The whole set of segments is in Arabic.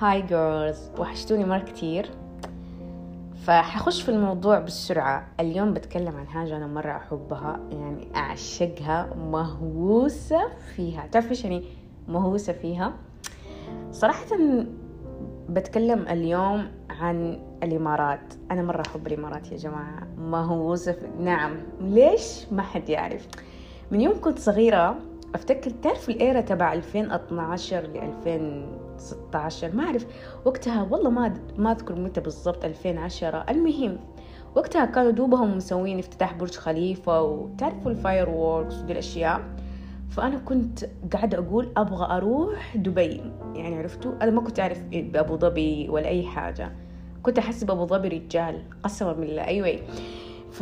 هاي جيرلز وحشتوني مرة كتير. فحخش في الموضوع بسرعة. اليوم بتكلم عن حاجة أنا مرة أحبها. يعني أعشقها. مهووسة فيها. تعرف إيش يعني مهووسة فيها. صراحة بتكلم اليوم عن الإمارات. أنا مرة أحب الإمارات يا جماعة. مهووسة في... نعم. ليش؟ ما حد يعرف. من يوم كنت صغيرة أفتكر تعرف ال era تبع 2012 ل 2016 ما أعرف. وقتها والله ما ما أذكر متى بالضبط 2010 المهم وقتها كانوا دوبهم مسوين افتتاح برج خليفة وتعرفوا ال fireworks ودي الأشياء. فأنا كنت قاعدة أقول أبغى أروح دبي. يعني عرفتوا؟ أنا ما كنت أعرف بأبو ظبي ولا أي حاجة. كنت أحس بأبو ظبي رجال قسما بالله. أيوه ف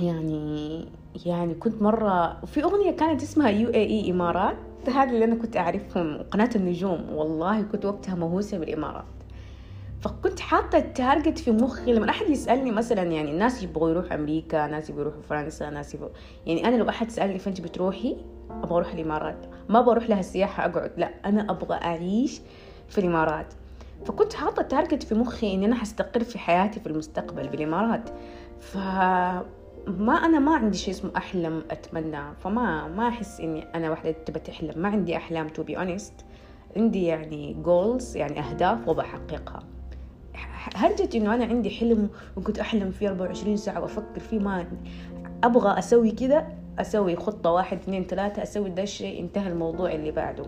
يعني يعني كنت مرة في أغنية كانت اسمها UAE إمارات. هذا اللي أنا كنت أعرفهم قناة النجوم. والله كنت وقتها مهووسة بالإمارات. فكنت حاطة ال target في مخي. لما أحد يسألني مثلا يعني الناس يبغوا يروحوا أمريكا ناس يبغوا يروحوا فرنسا ناس يبغوا يعني أنا لو أحد سألني فين بتروحي؟ أبغى أروح الإمارات. ما أبغى أروح لها السياحة أقعد. لا أنا أبغى أعيش في الإمارات. فكنت حاطة target في مخي إني أنا حستقر في حياتي في المستقبل بالإمارات. ف ما أنا ما عندي شيء اسمه أحلم أتمنى فما ما أحس إني أنا واحدة تبى تحلم. ما عندي أحلام to be honest عندي يعني goals يعني أهداف وبحققها هرجة إنه أنا عندي حلم وكنت أحلم فيه 24 ساعة وأفكر فيه؟ ما أبغى أسوي كذا أسوي خطة واحد اثنين ثلاثة أسوي ده الشيء. انتهى الموضوع اللي بعده.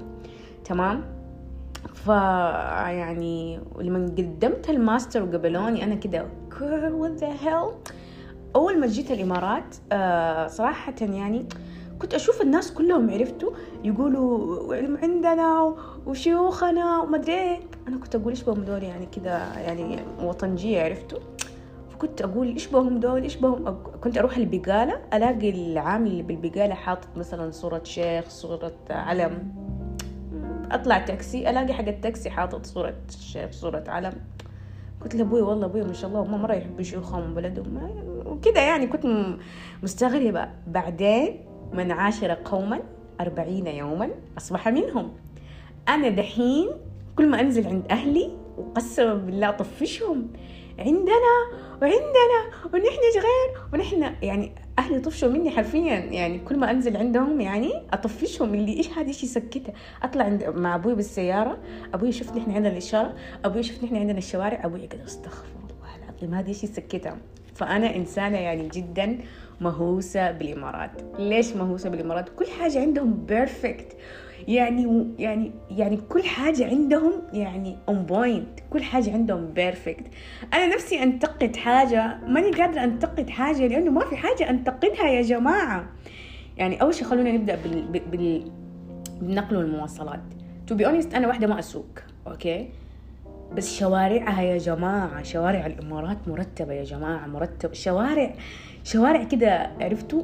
تمام؟ ف يعني لما قدمت الماستر وقبلوني أنا كده what the hell أول ما جيت الإمارات آه صراحة يعني كنت أشوف الناس كلهم عرفتوا يقولوا عندنا وشيوخنا وما أدري إيه. أنا كنت أقول إيش بهم دول يعني كذا يعني وطنجية عرفتوا. فكنت أقول إيش بهم دول إيش بهم كنت أروح البقالة ألاقي العامل اللي بالبقالة حاطط مثلا صورة شيخ صورة علم. أطلع تاكسي ألاقي حق التاكسي حاطط صورة شيخ صورة علم. قلت لأبوي والله أبوي ما شاء الله هم مره يحبوا شيوخهم وبلدهم وكده يعني كنت مستغربة بعدين من عاشر قوما أربعين يوما أصبح منهم. أنا دحين كل ما أنزل عند أهلي وقسما بالله أطفشهم. عندنا وعندنا ونحن غير ونحن يعني أهلي طفشوا مني حرفيا. يعني كل ما أنزل عندهم يعني أطفشهم اللي إيش هذا إيش يسكتها أطلع عند مع أبوي بالسيارة. أبوي شفت نحن عندنا الإشارة. أبوي شفت نحن عندنا الشوارع. أبوي كده أستغفر الله العظيم هذه إيش يسكتها فأنا إنسانة يعني جدا مهووسة بالإمارات. ليش مهووسة بالإمارات؟ كل حاجة عندهم perfect يعني يعني يعني كل حاجة عندهم يعني on point كل حاجة عندهم perfect أنا نفسي أنتقد حاجة. ماني قادرة أنتقد حاجة لأنه ما في حاجة أنتقدها يا جماعة. يعني أول شيء خلونا نبدأ بال... بال... بالنقل والمواصلات to be honest أنا واحدة ما أسوق okay؟ بس شوارعها يا جماعة شوارع الإمارات مرتبة يا جماعة مرتب شوارع شوارع كده عرفتوا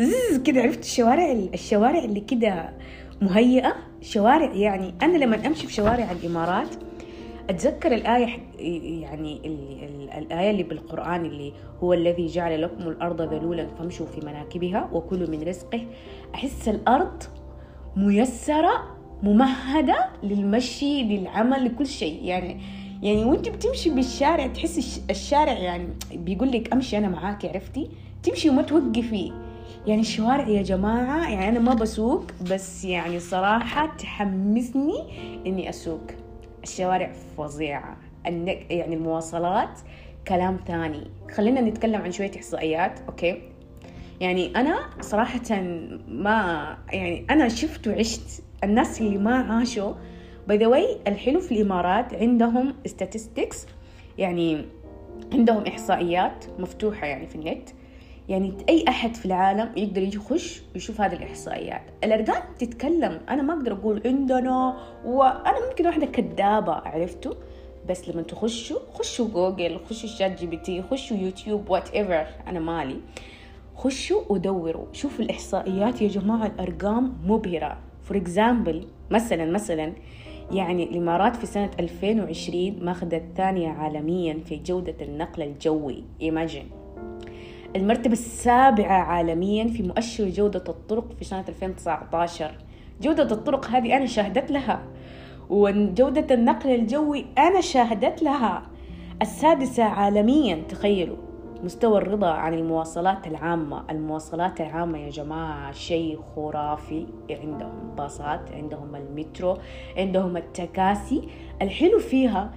زي كده عرفت الشوارع الشوارع اللي كده مهيئة. شوارع يعني أنا لما أمشي في شوارع الإمارات أتذكر الآية يعني الآية اللي بالقرآن اللي هو الذي جعل لكم الأرض ذلولا فامشوا في مناكبها وكلوا من رزقه. أحس الأرض ميسرة ممهدة للمشي للعمل لكل شيء. يعني يعني وانت بتمشي بالشارع تحس الشارع يعني بيقول لك امشي أنا معاك عرفتي؟ تمشي وما توقفي. يعني الشوارع يا جماعة يعني أنا ما بسوق بس يعني صراحة تحمسني إني أسوق. الشوارع فظيعة. يعني المواصلات كلام تاني. خلينا نتكلم عن شوية إحصائيات okay؟ يعني أنا صراحة ما يعني أنا شفت وعشت الناس اللي ما عاشوا by the way الحلو في الإمارات عندهم statistics يعني عندهم إحصائيات مفتوحة يعني في النت. يعني أي أحد في العالم يقدر يجي يخش ويشوف هذه الإحصائيات. الارقام تتكلم أنا ما أقدر أقول عندنا وأنا ممكن واحدة كذابه عرفتوا؟ بس لما تخشوا خشوا جوجل خشوا شات جي بي تي خشوا يوتيوب whatever أنا مالي. خشوا ودوروا شوفوا الإحصائيات يا جماعة الأرقام مبهرة. for example مثلا مثلا يعني الإمارات في سنة 2020 ماخذة الثانية عالميا في جودة النقل الجوي. imagine المرتبة السابعة عالميا في مؤشر جودة الطرق في سنة 2019 جودة الطرق هذه أنا شاهدت لها. وجودة النقل الجوي أنا شاهدت لها. السادسة عالميا تخيلوا. مستوى الرضا عن المواصلات العامة. المواصلات العامة يا جماعة شيء خرافي. عندهم باصات عندهم المترو عندهم التكاسي. الحلو فيها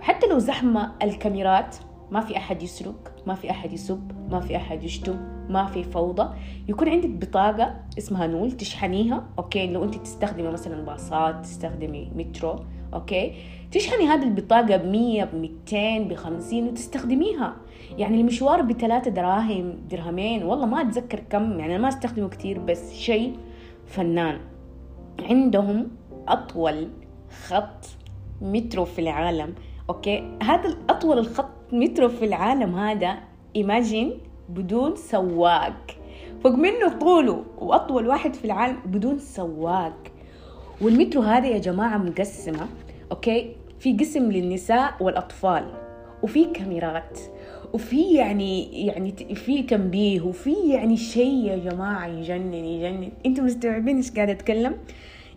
حتى لو زحمة الكاميرات. ما في أحد يسرق ما في أحد يسب ما في أحد يشتم ما في فوضى. يكون عندك بطاقة اسمها نول تشحنيها okay؟ لو أنت تستخدمي مثلا باصات تستخدمي مترو okay؟ تشحني هذه البطاقة بمية بميتين بخمسين وتستخدميها. يعني المشوار بثلاثة دراهم درهمين والله ما أتذكر كم يعني أنا ما أستخدمه كتير بس شيء فنان. عندهم أطول خط مترو في العالم. okay؟ هذا الأطول الخط مترو في العالم هذا imagine بدون سواق. فوق منه طوله وأطول واحد في العالم بدون سواق. والمترو هذا يا جماعة مقسمة. okay؟ في قسم للنساء والأطفال وفي كاميرات. وفي يعني يعني في تنبيه وفي يعني شيء يا جماعة يجنن يجنن. أنتم مستوعبين إيش قاعدة أتكلم؟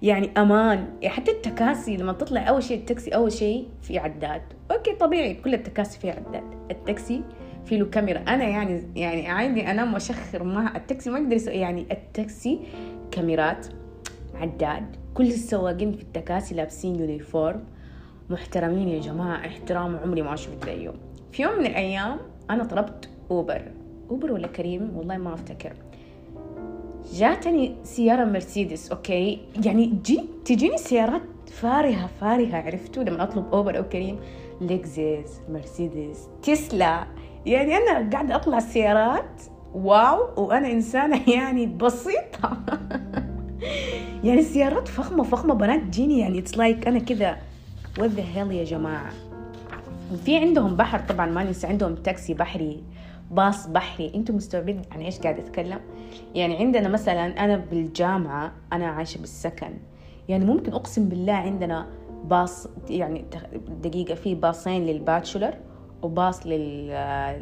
يعني أمان. يعني حتى التكاسي لما تطلع أول شيء التاكسي أول شيء في عداد. okay طبيعي كل التكاسي فيها عداد. التاكسي في له كاميرا. أنا يعني يعني عادي أنام وأشخر مع التاكسي ما أقدر يعني التاكسي كاميرات عداد. كل السواقين في التكاسي لابسين uniform. محترمين يا جماعة احترام عمري ما شفت زيهم في يوم من الأيام أنا طلبت أوبر. أوبر ولا كريم؟ والله ما أفتكر. جاتني سيارة مرسيدس okay؟ يعني جي تجيني سيارات فارهة فارهة عرفتوا؟ لما أطلب أوبر أو كريم لكزس مرسيدس تسلا. يعني أنا قاعدة أطلع السيارات wow! وأنا إنسانة يعني بسيطة. يعني السيارات فخمة فخمة. بنات تجيني يعني it's like like أنا كذا what the hell يا جماعة؟ وفي عندهم بحر طبعا ما ننسى عندهم تاكسي بحري باص بحري. أنتم مستوعبين عن إيش قاعد أتكلم؟ يعني عندنا مثلا أنا بالجامعة أنا عايشة بالسكن. يعني ممكن أقسم بالله عندنا باص يعني دقيقة في باصين لل bachelor وباص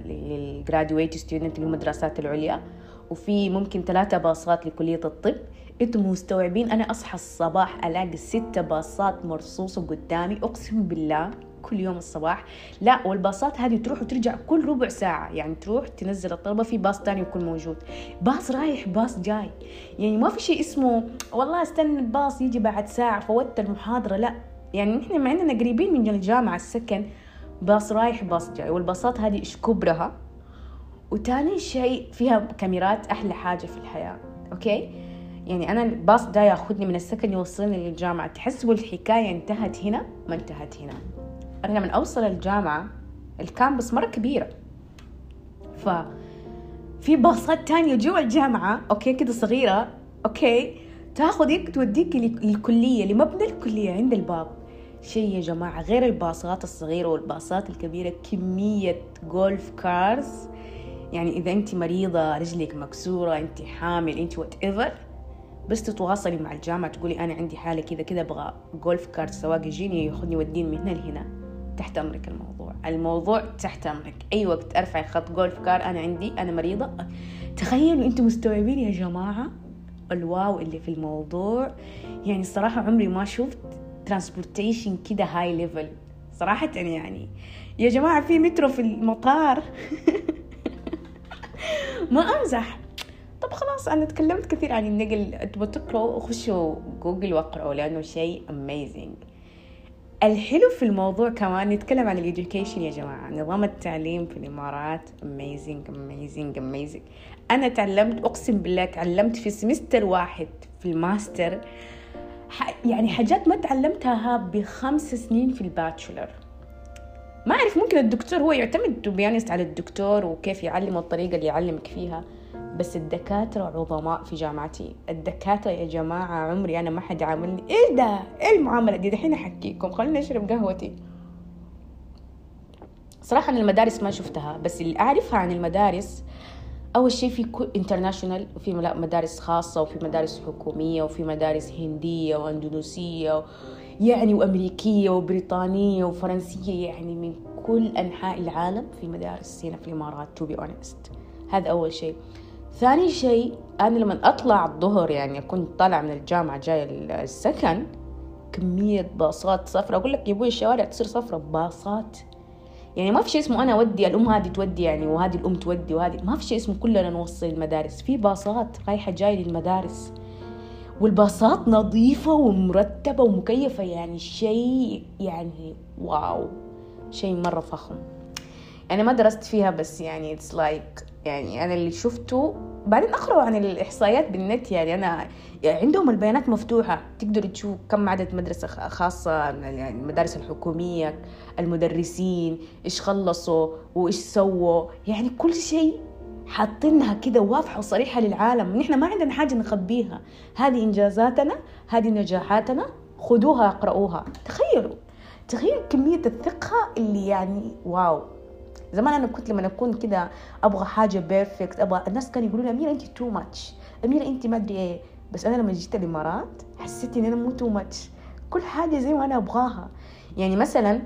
لل graduate student اللي هم الدراسات العليا وفي ممكن ثلاثة باصات لكلية الطب. أنتم مستوعبين أنا أصحى الصباح ألاقي ستة باصات مرصوصة قدامي. أقسم بالله كل يوم الصباح. لا والباصات هذه تروح وترجع كل ربع ساعة. يعني تروح تنزل الطلبة في باص تاني يكون موجود. باص رايح باص جاي. يعني ما في شيء اسمه والله استنى الباص يجي بعد ساعة فوت المحاضرة لا. يعني نحن مع اننا قريبين من الجامعة السكن. باص رايح باص جاي. والباصات هذه إيش كبرها؟ وتاني شيء فيها كاميرات أحلى حاجة في الحياة. okay؟ يعني أنا الباص ده ياخذني من السكن يوصلني للجامعة. تحسبوا الحكاية انتهت هنا ما انتهت هنا. أنا من أوصل الجامعة ال campus مرة كبيرة. ف في باصات تانية جوا الجامعة. okay كده صغيرة. okay تاخذك توديك للكلية لمبنى الكلية عند الباب. شيء يا جماعة غير الباصات الصغيرة والباصات الكبيرة كمية golf cars يعني إذا أنت مريضة رجلك مكسورة أنت حامل أنت whatever بس تتواصلي مع الجامعة تقولي أنا عندي حالة كذا كذا أبغى golf cart سواق يجيني ياخذني يوديني من هنا لهنا. تحت أمرك الموضوع. الموضوع تحت أمرك. أي وقت أرفع خط golf car أنا عندي أنا مريضة. تخيلوا أنتم مستوعبين يا جماعة ال wow اللي في الموضوع؟ يعني الصراحة عمري ما شفت transportation كده high level صراحة يعني. يا جماعة في مترو في المطار؟ ما أمزح. طب خلاص أنا تكلمت كثير عن النقل. تبغوا تقروا خشوا جوجل واقرأوا لأنه شيء amazing. الحلو في الموضوع كمان نتكلم عن ال education يا جماعة. نظام التعليم في الإمارات amazing amazing amazing. أنا تعلمت أقسم بالله تعلمت في semester واحد في الماستر يعني حاجات ما تعلمتها بخمس سنين في ال bachelor ما أعرف ممكن الدكتور هو يعتمد be honest على الدكتور وكيف يعلم الطريقة اللي يعلمك فيها. بس الدكاترة عظماء في جامعتي. الدكاترة يا جماعة عمري أنا ما حد عاملني إيه ده؟ إيه المعاملة دي؟ دحين أحكيكم. خليني أشرب قهوتي. صراحة أنا المدارس ما شفتها بس اللي أعرفها عن المدارس أول شيء في انترناشونال وفي مدارس خاصة وفي مدارس حكومية وفي مدارس هندية وأندونيسية يعني وأمريكية وبريطانية وفرنسية يعني من كل أنحاء العالم في مدارس هنا في الإمارات to be honest. هذا أول شيء. ثاني شيء أنا لما أطلع الظهر يعني كنت طالعة من الجامعة جاية السكن كمية باصات صفرة. أقول لك يا أبوي الشوارع تصير صفرة باصات يعني ما في شيء اسمه أنا أودي الأم هذه تودي يعني وهذه الأم تودي وهذه. ما في شيء اسمه كلنا نوصل المدارس. في باصات رايحة جاي للمدارس. والباصات نظيفة ومرتبة ومكيفة يعني شيء يعني واو. شيء مرة فخم. أنا ما درست فيها بس يعني لايك like يعني أنا اللي شفته. بعدين أقرأ عن الإحصائيات بالنت يعني أنا يعني عندهم البيانات مفتوحة. تقدر تشوف كم عدد مدرسة خاصة يعني المدارس الحكومية المدرسين إيش خلصوا وإيش سووا. يعني كل شيء حاطينها كده واضحة وصريحة للعالم. نحن ما عندنا حاجة نخبيها. هذه إنجازاتنا هذه نجاحاتنا. خذوها اقرأوها تخيلوا تخيل كمية الثقة اللي يعني wow. زمان أنا كنت لما أكون كده أبغى حاجة perfect أبغى الناس كانوا يقولوا لي أميرة انت too much أميرة انت ما أدري إيه. بس أنا لما جيت الإمارات حسيت إن أنا مو too much كل حاجة زي ما أنا أبغاها. يعني مثلا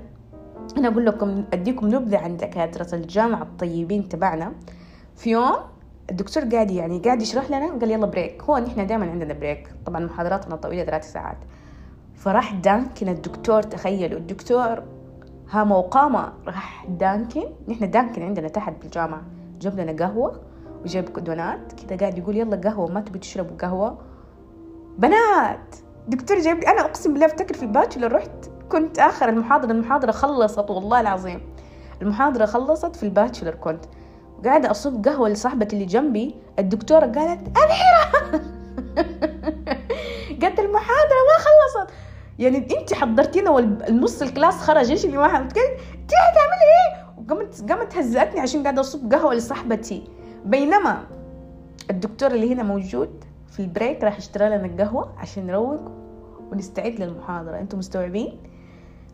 أنا أقول لكم أديكم نبذة عن دكاترة الجامعة الطيبين تبعنا. في يوم الدكتور قاعد يعني قاعد يشرح لنا قال يلا break هو نحن دائما عندنا break طبعا محاضراتنا طويلة ثلاث ساعات. فراح دانكن الدكتور تخيلوا الدكتور هامة وقامة راح دانكن. نحن دانكن عندنا تحت بالجامعة. جاب لنا قهوة وجاب دونات. كذا قاعد يقول يلا قهوة ما تبي تشربوا قهوة؟ بنات دكتور جايب لي أنا أقسم بالله أفتكر في ال bachelor رحت كنت آخر المحاضرة المحاضرة خلصت والله العظيم. المحاضرة خلصت في ال bachelor كنت. قاعدة أصب قهوة لصاحبتي اللي جنبي. الدكتورة قالت أميرة قالت المحاضرة ما خلصت. يعني انت حضرتينا والنص ال class خرج إيش اللي ما انت تعملي إيه؟ وقامت قامت هزأتني عشان قاعدة أصب قهوة لصاحبتي. بينما الدكتور اللي هنا موجود في ال break راح اشترى لنا القهوة عشان نروق ونستعد للمحاضرة. أنتم مستوعبين؟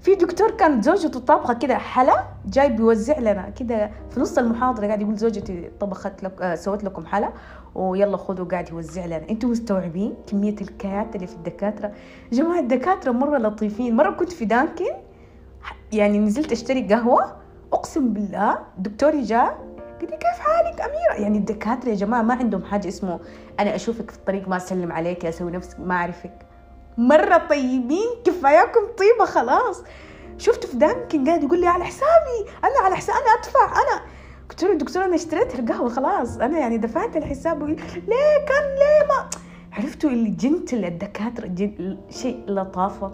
في دكتور كان زوجته طابخة كده حلا جاي بيوزع لنا كده في نص المحاضرة قاعد يقول زوجتي طبخت لك آه سوت لكم حلا. ويلا خذوا قاعد يوزع لنا. أنتم مستوعبين كمية الكيات اللي في الدكاترة؟ جماعة الدكاترة مرة لطيفين. مرة كنت في دانكن يعني نزلت أشتري قهوة. أقسم بالله دكتوري جاء قال لي كيف حالك أميرة؟ يعني الدكاترة يا جماعة ما عندهم حاجة اسمه أنا أشوفك في الطريق ما أسلم عليك أسوي نفسك ما أعرفك. مرة طيبين كفاياكم طيبة خلاص. شفته في دانكن قاعد يقول لي على حسابي أنا على حسابي أنا أدفع أنا قلت له دكتور أنا اشتريت القهوة خلاص أنا يعني دفعت الحساب ليه كان ليه ما عرفتوا اللي gentle الدكاترة gen... شيء لطافة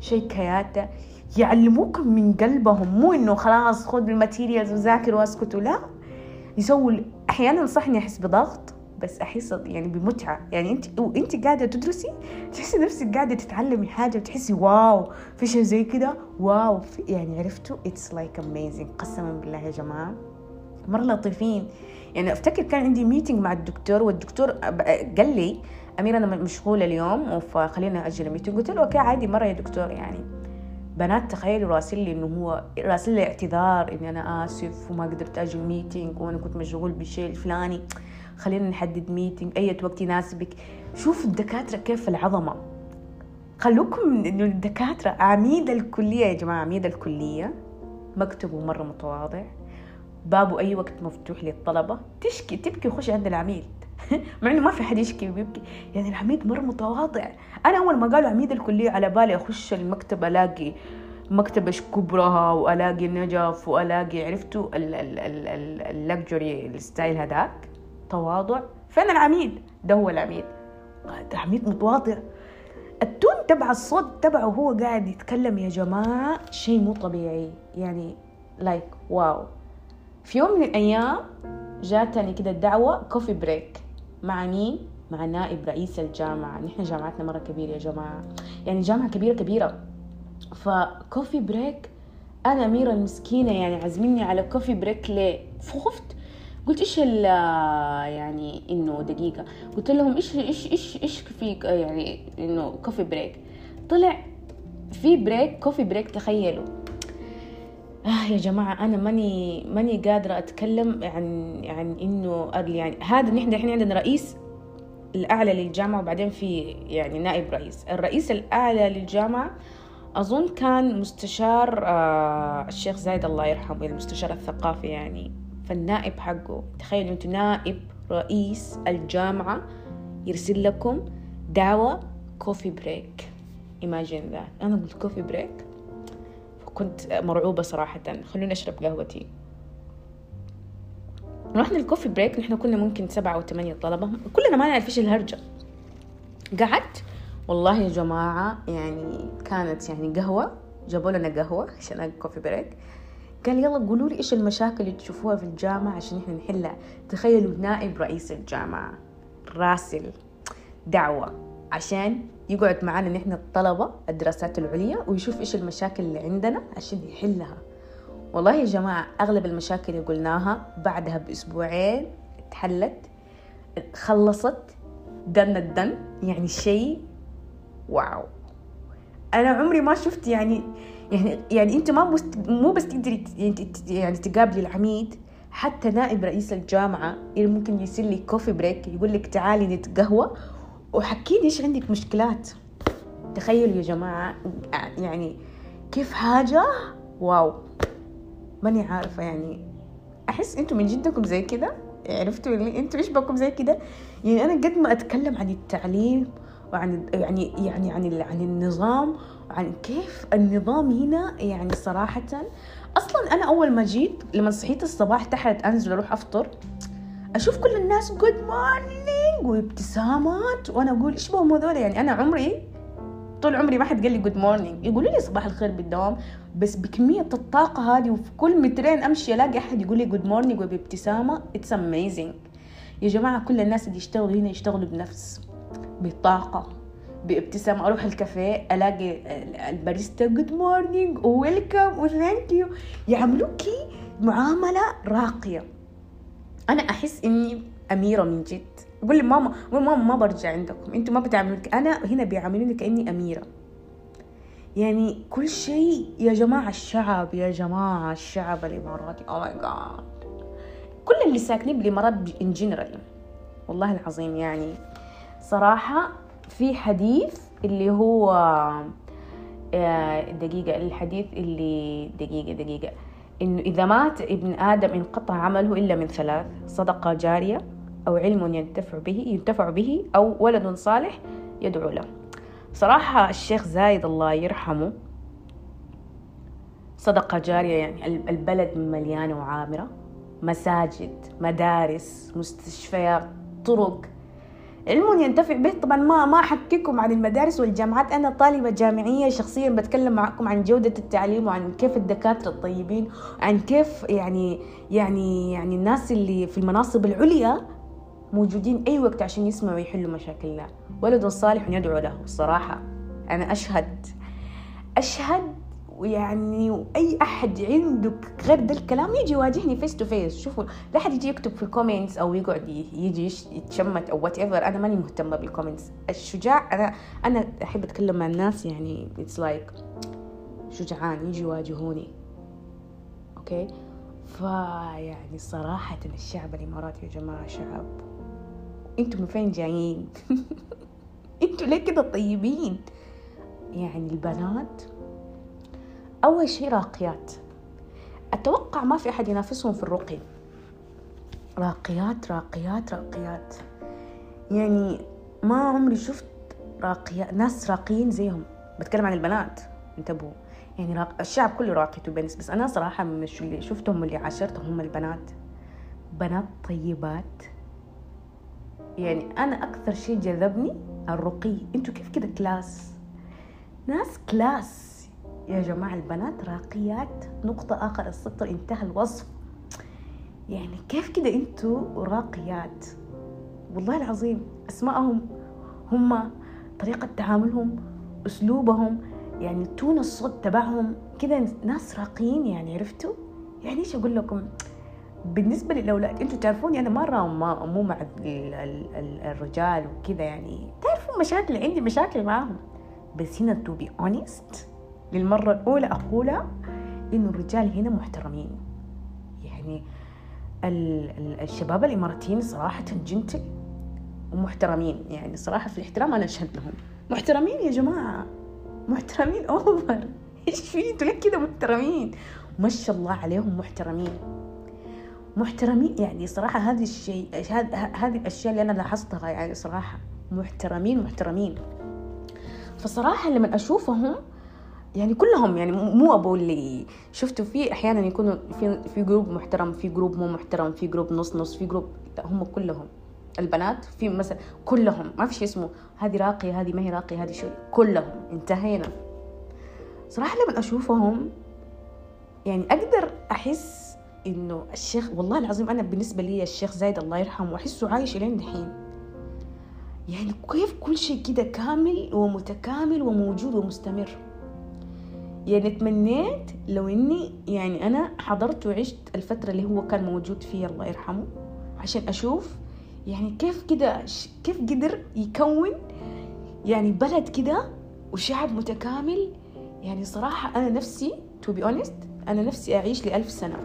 شيء كياته. يعلموكم من قلبهم مو إنه خلاص خذ ال materials وذاكر واسكتوا لا يسووا أحيانا صح اني أحس بضغط بس أحس يعني بمتعة. يعني انت وأنت قاعدة تدرسي تحسي نفسك قاعدة تتعلمي حاجة وتحسي wow في شيء زي كده wow. يعني عرفتوا؟ it's like amazing قسما بالله يا جماعة. مره لطيفين. يعني أفتكر كان عندي meeting مع الدكتور والدكتور قال لي أميرة أنا مشغول اليوم فخلينا أجل ال meeting قلت له okay عادي مرة يا دكتور. يعني بنات تخيلوا راسل لي إنه هو راسل لي اعتذار إني أنا آسف وما قدرت أجي ال meeting وأنا كنت مشغول بالشيء الفلاني. خلينا نحدد meeting أي وقت يناسبك. شوفوا الدكاترة كيف العظمة. خلوكم إنه الدكاترة عميد الكلية يا جماعة عميد الكلية مكتبه مرة متواضع. بابه أي وقت مفتوح للطلبة تشكي تبكي خش عند العميد. مع إنه ما في حد يشكي ويبكي. يعني العميد مرة متواضع. أنا أول ما قالوا عميد الكلية على بالي أخش المكتب ألاقي مكتبة كبرها وألاقي نجف وألاقي عرفتوا ال luxury ال style هذاك؟ تواضع. فين العميد؟ ده هو العميد. ده عميد متواضع. ال tone تبع الصوت تبعه هو قاعد يتكلم يا جماعة شيء مو طبيعي. يعني لايك like, واو في يوم من الأيام جاتني كده الدعوة coffee break مع مين؟ مع نائب رئيس الجامعة. نحن جامعتنا مرة كبيرة يا جماعة. يعني جامعة كبيرة كبيرة. ف coffee break أنا أميرة المسكينة يعني عازميني على coffee break ليه؟ فخفت. قلت إيش يعني إنه دقيقة. قلت لهم إيش إيش إيش إيش في يعني إنه coffee break طلع في break coffee break تخيلوا. آه يا جماعة أنا ماني ماني قادرة أتكلم عن عن إنه يعني هذا نحن الحين عندنا رئيس الأعلى للجامعة وبعدين في يعني نائب رئيس. الرئيس الأعلى للجامعة أظن كان مستشار آه الشيخ زايد الله يرحمه المستشار الثقافي يعني فالنائب حقه. تخيلوا أنتوا نائب رئيس الجامعة يرسل لكم دعوة coffee break imagine that. أنا قلت coffee break كنت مرعوبة صراحة. خلوني أشرب قهوتي. رحنا ال coffee break نحن كنا ممكن سبعة أو ثمانية طلبة. كلنا ما نعرف إيش الهرجة. قعدت. والله يا جماعة يعني كانت يعني قهوة. جابوا لنا قهوة عشان الكوفي بريك. قال يلا قولوا لي إيش المشاكل اللي تشوفوها في الجامعة عشان إحنا نحلها. تخيلوا نائب رئيس الجامعة. راسل. دعوة. عشان يقعد معانا نحن الطلبة الدراسات العليا ويشوف إيش المشاكل اللي عندنا عشان يحلها. والله يا جماعة أغلب المشاكل اللي قلناها بعدها بأسبوعين اتحلت خلصت دن الدن يعني شيء wow. أنا عمري ما شفت يعني يعني يعني أنت ما مو بس تقدري يعني تقابلي العميد حتى نائب رئيس الجامعة اللي ممكن يصير لي coffee break يقول لك تعالي نتقهوى وحكيني إيش عندك مشكلات؟ تخيلوا يا جماعة يعني كيف حاجة؟ wow. ماني عارفة يعني. أحس أنتم من جدكم زي كده؟ عرفتوا اللي أنتوا إيش بكم زي كده؟ يعني أنا قد ما أتكلم عن التعليم وعن يعني يعني عن عن النظام وعن كيف النظام هنا يعني صراحة. أصلا أنا أول ما جيت لما صحيت الصباح تحت أنزل أروح أفطر أشوف كل الناس good morning وابتسامات وأنا أقول إيش بهم هذول يعني أنا عمري طول عمري ما حد قال لي good morning يقولوا لي صباح الخير بالدوام بس بكمية الطاقة هذه وفي كل مترين أمشي ألاقي أحد يقول لي good morning وبابتسامة it's amazing يا جماعة كل الناس اللي يشتغلوا هنا يشتغلوا بنفس بطاقة بابتسامة. أروح الكافيه ألاقي الباريستا good morning و welcome و thank you يعاملوكي معاملة راقية. أنا أحس إني أميرة من جد. أقول لي ماما ماما ما برجع عندكم أنتوا ما بتعاملوني أنا هنا بيعاملوني كأني أميرة. يعني كل شيء يا جماعة الشعب يا جماعة الشعب الإماراتي oh my God كل اللي ساكنين بالإمارات إن جنرال والله العظيم يعني صراحة في حديث اللي هو دقيقة الحديث اللي دقيقة دقيقة إنه إذا مات ابن آدم انقطع عمله إلا من ثلاث صدقة جارية. أو علم ينتفع به ينتفع به أو ولد صالح يدعو له. صراحة الشيخ زايد الله يرحمه. صدقة جارية يعني. البلد مليانة وعامرة. مساجد مدارس مستشفيات طرق. علم ينتفع به. طبعا ما ما أحكيكم عن المدارس والجامعات. أنا طالبة جامعية. شخصيا بتكلم معكم عن جودة التعليم وعن كيف الدكاترة الطيبين. عن كيف يعني يعني يعني الناس اللي في المناصب العليا موجودين أي وقت عشان يسمعوا ويحلوا مشاكلنا. ولد صالح يدعو له الصراحة. أنا أشهد. أشهد ويعني أي أحد عنده غير ده الكلام يجي يواجهني face to face شوفوا لا حد يجي يكتب في ال comments أو يقعد يجي يتشمت أو whatever أنا ماني مهتمة بال comments الشجاع أنا أنا أحب أتكلم مع الناس يعني it's like like شجعان يجي يواجهوني. okay؟ فيعني صراحة الشعب الإماراتي يا جماعة شعب. أنتوا من فين جايين؟ أنتوا ليه كده طيبين؟ يعني البنات أول شيء راقيات. أتوقع ما في أحد ينافسهم في الرقي. راقيات راقيات راقيات. يعني ما عمري شفت راقيات ناس راقيين زيهم. بتكلم عن البنات. انتبهوا. يعني راق... الشعب كله راقي تو بنس بس أنا صراحة من اللي شفتهم واللي عاشرتهم هم البنات. بنات طيبات. يعني أنا أكثر شيء جذبني الرقي. أنتوا كيف كده class؟ ناس class. يا جماعة البنات راقيات. نقطة آخر السطر انتهى الوصف. يعني كيف كده أنتوا راقيات؟ والله العظيم اسمائهم هم طريقة تعاملهم أسلوبهم يعني tone الصوت تبعهم. كده ناس راقيين يعني عرفتوا؟ يعني إيش أقول لكم؟ بالنسبة للأولاد أنتوا تعرفوني أنا مرة ما مو مع الرجال وكذا يعني. تعرفوا مشاكل؟ عندي مشاكل معاهم. بس هنا to be honest للمرة الأولى أقولها إنه الرجال هنا محترمين. يعني الشباب الإماراتيين صراحة gentle ومحترمين. يعني صراحة في الاحترام أنا أشهد لهم. محترمين يا جماعة. محترمين over إيش في؟ ليه كده محترمين؟ ما شاء الله عليهم محترمين. محترمين يعني صراحة هذه الشيء هذه الأشياء اللي أنا لاحظتها يعني صراحة محترمين محترمين. فصراحة لما أشوفهم يعني كلهم يعني مو أبو اللي شفتوا في أحيانا يكونوا في في group محترم في group مو محترم في group نص نص في group لا هم كلهم. البنات في مثلا كلهم ما في شيء اسمه هذه راقية هذه ما هي راقية هذه شو كلهم انتهينا. صراحة لما أشوفهم يعني أقدر أحس إنه الشيخ والله العظيم أنا بالنسبة لي الشيخ زايد الله يرحمه أحسه عايش لين دحين يعني كيف كل شيء كده كامل ومتكامل وموجود ومستمر؟ يعني تمنيت لو إني يعني أنا حضرت وعشت الفترة اللي هو كان موجود فيها الله يرحمه عشان أشوف يعني كيف كده كيف قدر يكون يعني بلد كده وشعب متكامل. يعني صراحة أنا نفسي to be honest أنا نفسي أعيش لألف سنة.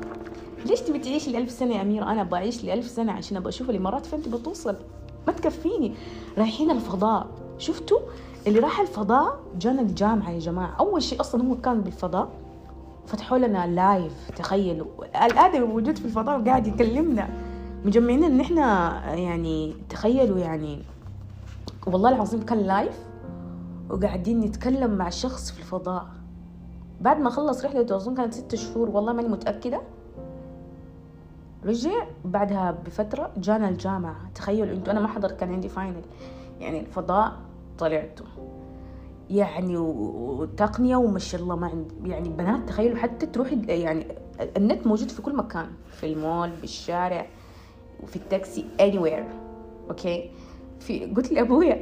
ليش تبي تعيش لألف سنة يا أميرة؟ أنا بعيش لألف سنة عشان أبغى أشوف الإمارات فين تبغى توصل ما تكفيني. رايحين الفضاء. شفتوا؟ اللي راح الفضاء جانا الجامعة يا جماعة. أول شيء أصلا هو كان بالفضاء. فتحوا لنا live تخيلوا الآدمي موجود في الفضاء وقاعد يكلمنا. مجمعين إن إحنا يعني تخيلوا يعني. والله العظيم كان live وقاعدين نتكلم مع شخص في الفضاء. بعد ما خلص رحلته أظن كانت ست شهور. والله ماني متأكدة. رجع بعدها بفترة جانا الجامعة. تخيلوا إنتوا أنا ما حضرت كان عندي final يعني الفضاء طلعته يعني وتقنية وما شاء الله ما عندي. يعني بنات تخيلوا حتى تروحي يعني النت موجود في كل مكان. في المول بالشارع وفي التاكسي anywhere. okay في قلت لأبويا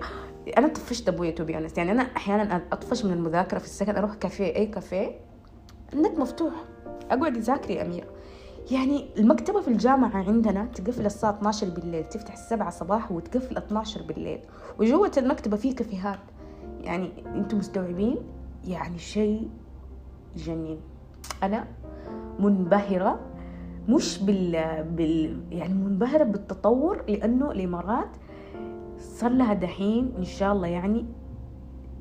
أنا طفشت أبويا to be يعني أنا أحيانا أطفش من المذاكرة في السكن أروح كافيه أي كافيه. النت مفتوح. أقعد أذاكر يا أميرة. يعني المكتبة في الجامعة عندنا تقفل الساعة 12 بالليل تفتح السبعة صباح وتقفل 12 بالليل. وجوة المكتبة فيه كافيهات يعني أنتم مستوعبين؟ يعني شيء جنين أنا منبهرة مش بال, بال يعني منبهرة بالتطور لأنه الإمارات صار لها دحين إن شاء الله يعني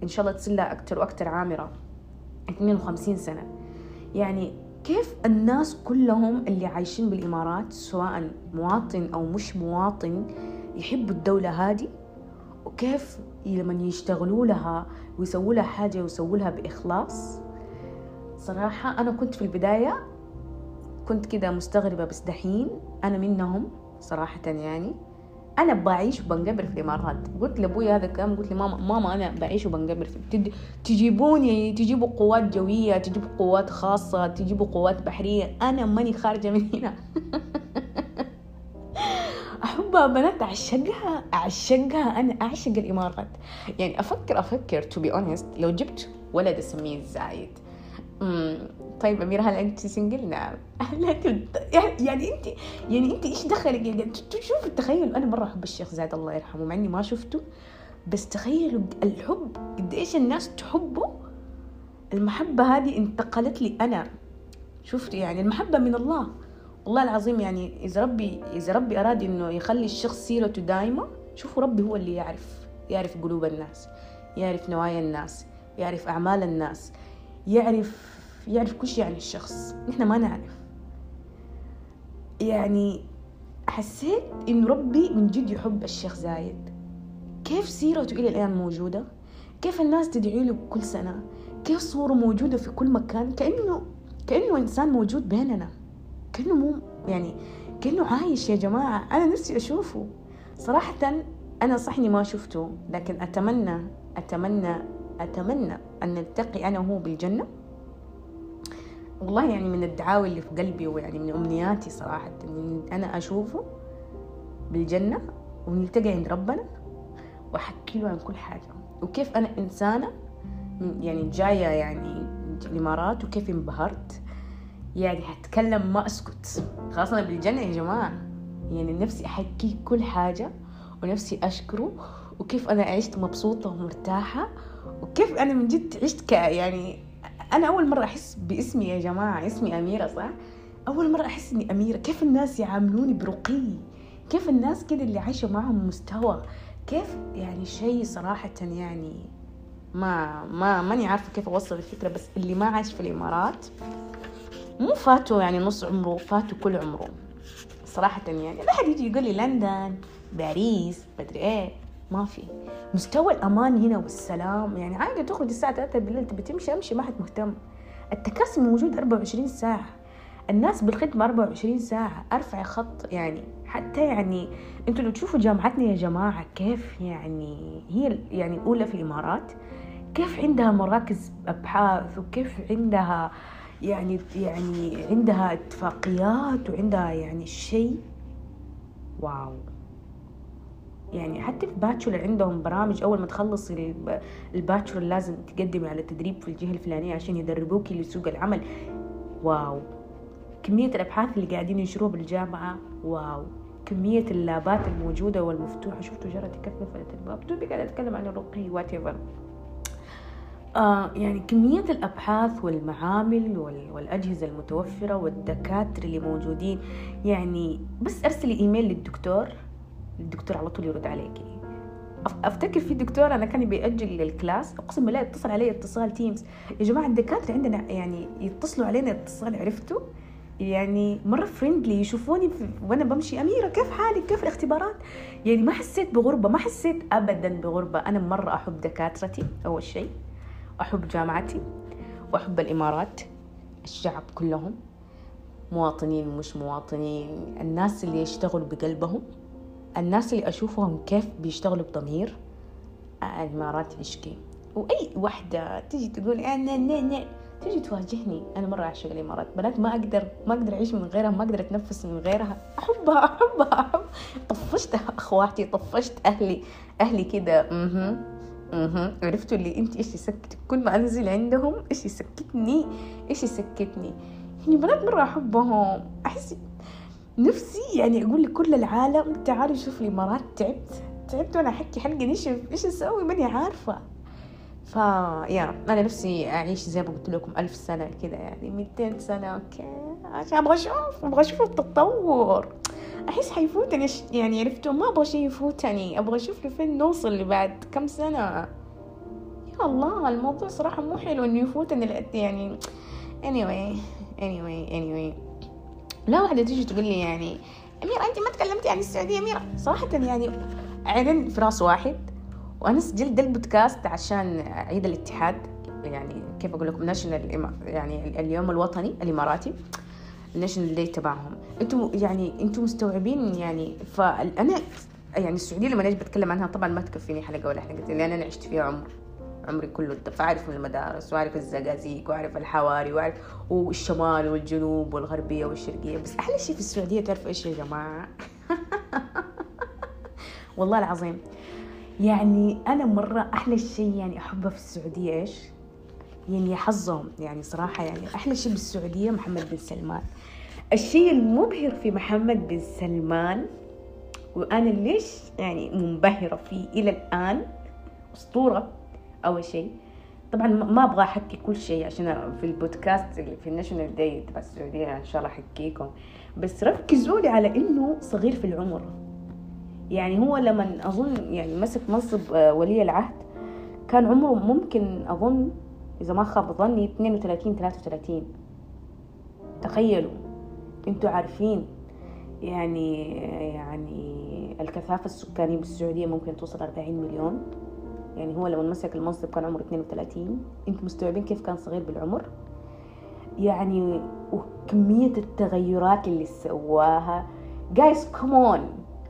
إن شاء الله تصير لها أكتر وأكتر عامرة 52 سنة. يعني كيف الناس كلهم اللي عايشين بالإمارات سواء مواطن أو مش مواطن يحبوا الدولة هذه؟ وكيف لما يشتغلوا لها ويسووا لها حاجة ويسووا لها بإخلاص؟ صراحة أنا كنت في البداية كنت كده مستغربة بس دحين أنا منهم صراحة يعني. أنا بعيش وبنقبر في الإمارات. قلت لأبوي هذا الكلام قلت لي ماما أنا بعيش وبنقبر في تجيبوني تجيبوا قوات جوية تجيبوا قوات خاصة تجيبوا قوات بحرية. أنا ماني خارجة من هنا. أحبها بنات أعشقها أعشقها. أنا أعشق الإمارات. يعني أفكر أفكر to be honest لو جبت ولد أسميه زايد. طيب أميرة هل أنت سنجل؟ نعم. لا يعني, يعني أنت يعني أنت إيش دخلك؟ يعني شوف التخيل أنا مرة أحب الشيخ زايد الله يرحمه مع إني ما شفته بس تخيلوا الحب قد إيش الناس تحبه؟ المحبة هذه انتقلت لي أنا. شفت؟ يعني المحبة من الله. والله العظيم يعني إذا ربي إذا ربي أراد إنه يخلي الشخص سيرته دايمة شوفوا ربي هو اللي يعرف يعرف قلوب الناس يعرف نوايا الناس يعرف أعمال الناس يعرف يعرف كل شيء عن الشخص. نحن ما نعرف. يعني حسيت إنه ربي من جد يحب الشيخ زايد. كيف سيرته إلى الآن موجودة؟ كيف الناس تدعي له كل سنة؟ كيف صوره موجودة في كل مكان؟ كأنه كأنه إنسان موجود بيننا. كأنه مو يعني كأنه عايش يا جماعة. أنا نفسي أشوفه. صراحة أنا صح إني ما شفته لكن أتمنى أتمنى أتمنى أن نلتقي أنا وهو بالجنة. والله يعني من الدعاوي اللي في قلبي ويعني من أمنياتي صراحة إني أنا أشوفه بالجنة ونلتقي عند ربنا وأحكي له عن كل حاجة. وكيف أنا إنسانة يعني جاية يعني الإمارات وكيف انبهرت. يعني هتكلم ما أسكت. خلاص أنا بالجنة يا جماعة يعني نفسي أحكي كل حاجة ونفسي أشكره. وكيف أنا عشت مبسوطة ومرتاحة. وكيف أنا من جد عشت يعني أنا أول مرة أحس باسمي يا جماعة اسمي أميرة صح؟ أول مرة أحس إني أميرة. كيف الناس يعاملوني برقي؟ كيف الناس كده اللي عايشة معهم مستوى؟ كيف يعني شيء صراحة يعني ما ما ماني عارفة كيف أوصل الفكرة بس اللي ما عايش في الإمارات مو فاتوا يعني نص عمره فاتوا كل عمره صراحة يعني. لا حد يجي يقول لي لندن باريس بدري إيه. ما في. مستوى الأمان هنا والسلام يعني عادي تخرج الساعة 3 بالليل تبي تمشي أمشي ما حد مهتم. التكاسي موجود 24 ساعة. الناس بالخدمة 24 ساعة أرفع خط يعني حتى يعني أنتوا لو تشوفوا جامعتنا يا جماعة كيف يعني هي يعني أولى في الإمارات كيف عندها مراكز أبحاث وكيف عندها يعني يعني عندها اتفاقيات وعندها يعني شيء؟ wow. يعني حتى في bachelor عندهم برامج أول ما تخلصي ال bachelor لازم تقدمي على تدريب في الجهة الفلانية عشان يدربوكي لسوق العمل. wow. كمية الأبحاث اللي قاعدين ينشروها بالجامعة wow. كمية اللابات الموجودة والمفتوحة. شفتوا جرت كيف قفلت الباب. دوبي قاعدة أتكلم عن الرقي what آه يعني كمية الأبحاث والمعامل والأجهزة المتوفرة والدكاترة اللي موجودين. يعني بس أرسلي إيميل للدكتور. الدكتور على طول يرد عليكي أفتكر في دكتور أنا كان بيأجل ال class أقسم بالله يتصل علي اتصال Teams يا جماعة الدكاترة عندنا يعني يتصلوا علينا اتصال عرفتوا؟ يعني مرة فريندلي يشوفوني وأنا بمشي أميرة كيف حالك؟ كيف الاختبارات؟ يعني ما حسيت بغربة ما حسيت ابدا بغربة. أنا مرة أحب دكاترتي أول شيء. أحب جامعتي وأحب الإمارات الشعب كلهم. مواطنين ومش مواطنين الناس اللي يشتغلوا بقلبهم. الناس اللي أشوفهم كيف بيشتغلوا بضمير الامارات عشقي. وأي وحدة تيجي تقول أنا أنا تيجي تواجهني. أنا مرة أعشق الامارات بنات ما أقدر ما أقدر أعيش من غيرها ما أقدر أتنفس من غيرها. أحبها أحبها أحب. طفشت أخواتي طفشت أهلي أهلي كده. أها أها عرفتوا اللي أنت إيش يسكت كل ما أنزل عندهم إيش يسكتني إيش يسكتني. يعني بنات مرة أحبهم. أحس نفسي يعني أقول لكل العالم تعالوا شوفوا الإمارات تعبت تعبت وأنا أحكي حلقه نشف إيش أسوي؟ ماني عارفة. يا أنا نفسي أعيش زي ما قلت لكم ألف سنة كذا يعني 200 سنة أوكي. عشان أبغى أشوف أبغى أشوف التطور. أحس حيفوتني يعني عرفتوا ما أبغى شيء يفوتني أبغى أشوف لفين نوصل لبعد كم سنة. يا الله الموضوع صراحة مو حلو إنه يفوتني يعني anyway anyway anyway. لا واحدة تيجي تقول لي يعني أميرة أنت ما تكلمتي عن السعودية أميرة. صراحة يعني عين في راس واحد وأنا سجلت البودكاست عشان عيد الاتحاد يعني كيف أقول لكم ناشونال يعني اليوم الوطني الإماراتي الناشونال داي تبعهم. أنتم يعني أنتم مستوعبين يعني فأنا يعني السعودية لما أجي بتكلم عنها طبعا ما تكفيني حلقة ولا حلقتين لأن أنا عشت فيها عمر. عمري كله فاعرف المدارس واعرف الزقازيق واعرف الحواري واعرف والشمال والجنوب والغربية والشرقية. بس أحلى شيء في السعودية تعرفوا إيش يا جماعة؟ والله العظيم. يعني أنا مرة أحلى شيء يعني أحبه في السعودية إيش؟ يعني حظهم. يعني صراحة يعني أحلى شيء بالسعودية محمد بن سلمان. الشيء المبهر في محمد بن سلمان وأنا ليش يعني منبهرة فيه إلى الآن أسطورة. أول شيء. طبعا ما أبغى أحكي كل شيء عشان في البودكاست اللي في الناشونال داي تبع السعودية إن شاء الله أحكيكم. بس ركزوا لي على إنه صغير في العمر. يعني هو لما أظن يعني مسك منصب آه، ولي العهد كان عمره ممكن أظن إذا ما خاب ظني 32 33 تخيلوا. أنتوا عارفين. يعني يعني الكثافة السكانية بالسعودية ممكن توصل 40 مليون. يعني هو لما مسك المنصب كان عمره 32 أنتوا مستوعبين كيف كان صغير بالعمر؟ يعني وكمية التغيرات اللي سواها. guys come on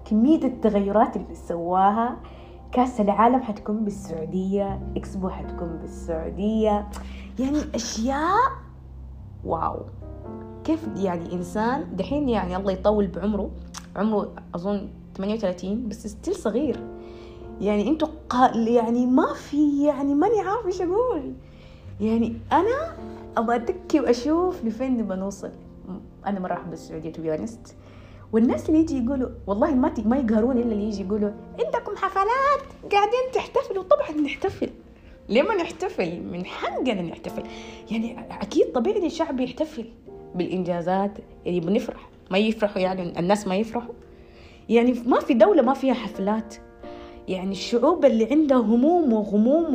كمية التغيرات اللي سواها. كأس العالم حتكون بالسعودية. اكسبو حتكون بالسعودية. يعني أشياء. wow. كيف يعني إنسان دحين يعني الله يطول بعمره. عمره أظن 38 بس still صغير. يعني أنتوا قال يعني ما في يعني ماني عارف إيش أقول. يعني أنا أبغى اتكي وأشوف لفين نبغى نوصل. أنا مرة احب السعوديه too والناس اللي يجي يقولوا والله ما ما يقهرون إلا اللي يجي يقولوا عندكم حفلات؟ قاعدين تحتفلوا. طبعا نحتفل. ليه ما نحتفل؟ من حقنا نحتفل. يعني أكيد طبيعي الشعب يحتفل بالإنجازات يعني بنفرح. ما يفرحوا يعني الناس ما يفرحوا. يعني ما في دولة ما فيها حفلات. يعني الشعوب اللي عندها هموم وغموم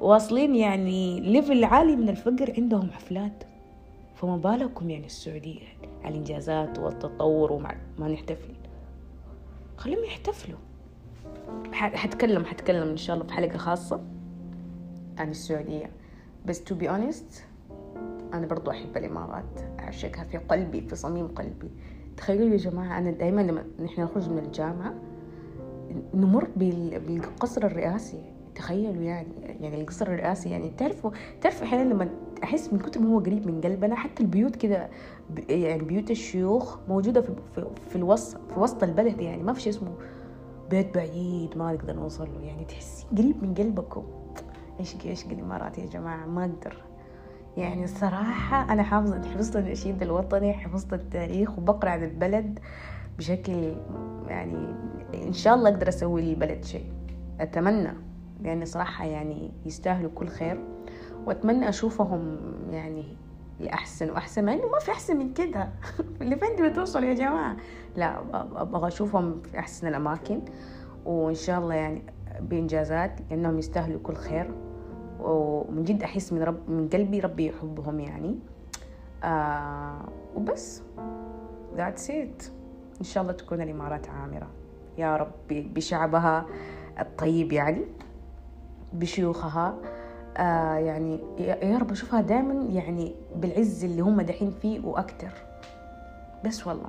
وواصلين يعني ليفل عالي من الفقر عندهم حفلات. فما بالكم يعني السعودية على الإنجازات والتطور وما ما نحتفل. خليهم يحتفلوا. حتكلم حتكلم إن شاء الله في حلقة خاصة عن السعودية. بس to be honest أنا برضو أحب الإمارات. أعشقها في قلبي في صميم قلبي. تخيلوا يا جماعة أنا دائما لما نحن نخرج من الجامعة نمر بالقصر الرئاسي. تخيلوا يعني يعني القصر الرئاسي يعني تعرفوا تعرفوا أحيانا لما أحس من كتر ما هو قريب من قلبنا حتى البيوت كده يعني بيوت الشيوخ موجودة في في, في الوسط في وسط البلد يعني ما في شيء اسمه بيت بعيد ما نقدر نوصل له. يعني تحسين قريب من قلبكم. إيش إيش الامارات يا جماعة؟ ما أقدر. يعني الصراحة أنا حافظة حفظت النشيد الوطني حفظت التاريخ وبقرأ عن البلد. بشكل يعني إن شاء الله أقدر أسوي للبلد شيء. أتمنى لأن صراحة يعني يستاهلوا كل خير. وأتمنى أشوفهم يعني لأحسن وأحسن مع إنه ما في أحسن من كده. اللي فين بتوصل يا جماعة؟ لا أبغى أشوفهم في أحسن الأماكن. وإن شاء الله يعني بإنجازات لأنهم يستاهلوا كل خير. ومن جد أحس من رب من قلبي ربي يحبهم يعني. آه وبس. That's it. إن شاء الله تكون الإمارات عامرة. يا رب بشعبها الطيب يعني بشيوخها آه يعني يا رب أشوفها دائما يعني بالعز اللي هم دحين فيه وأكتر. بس والله.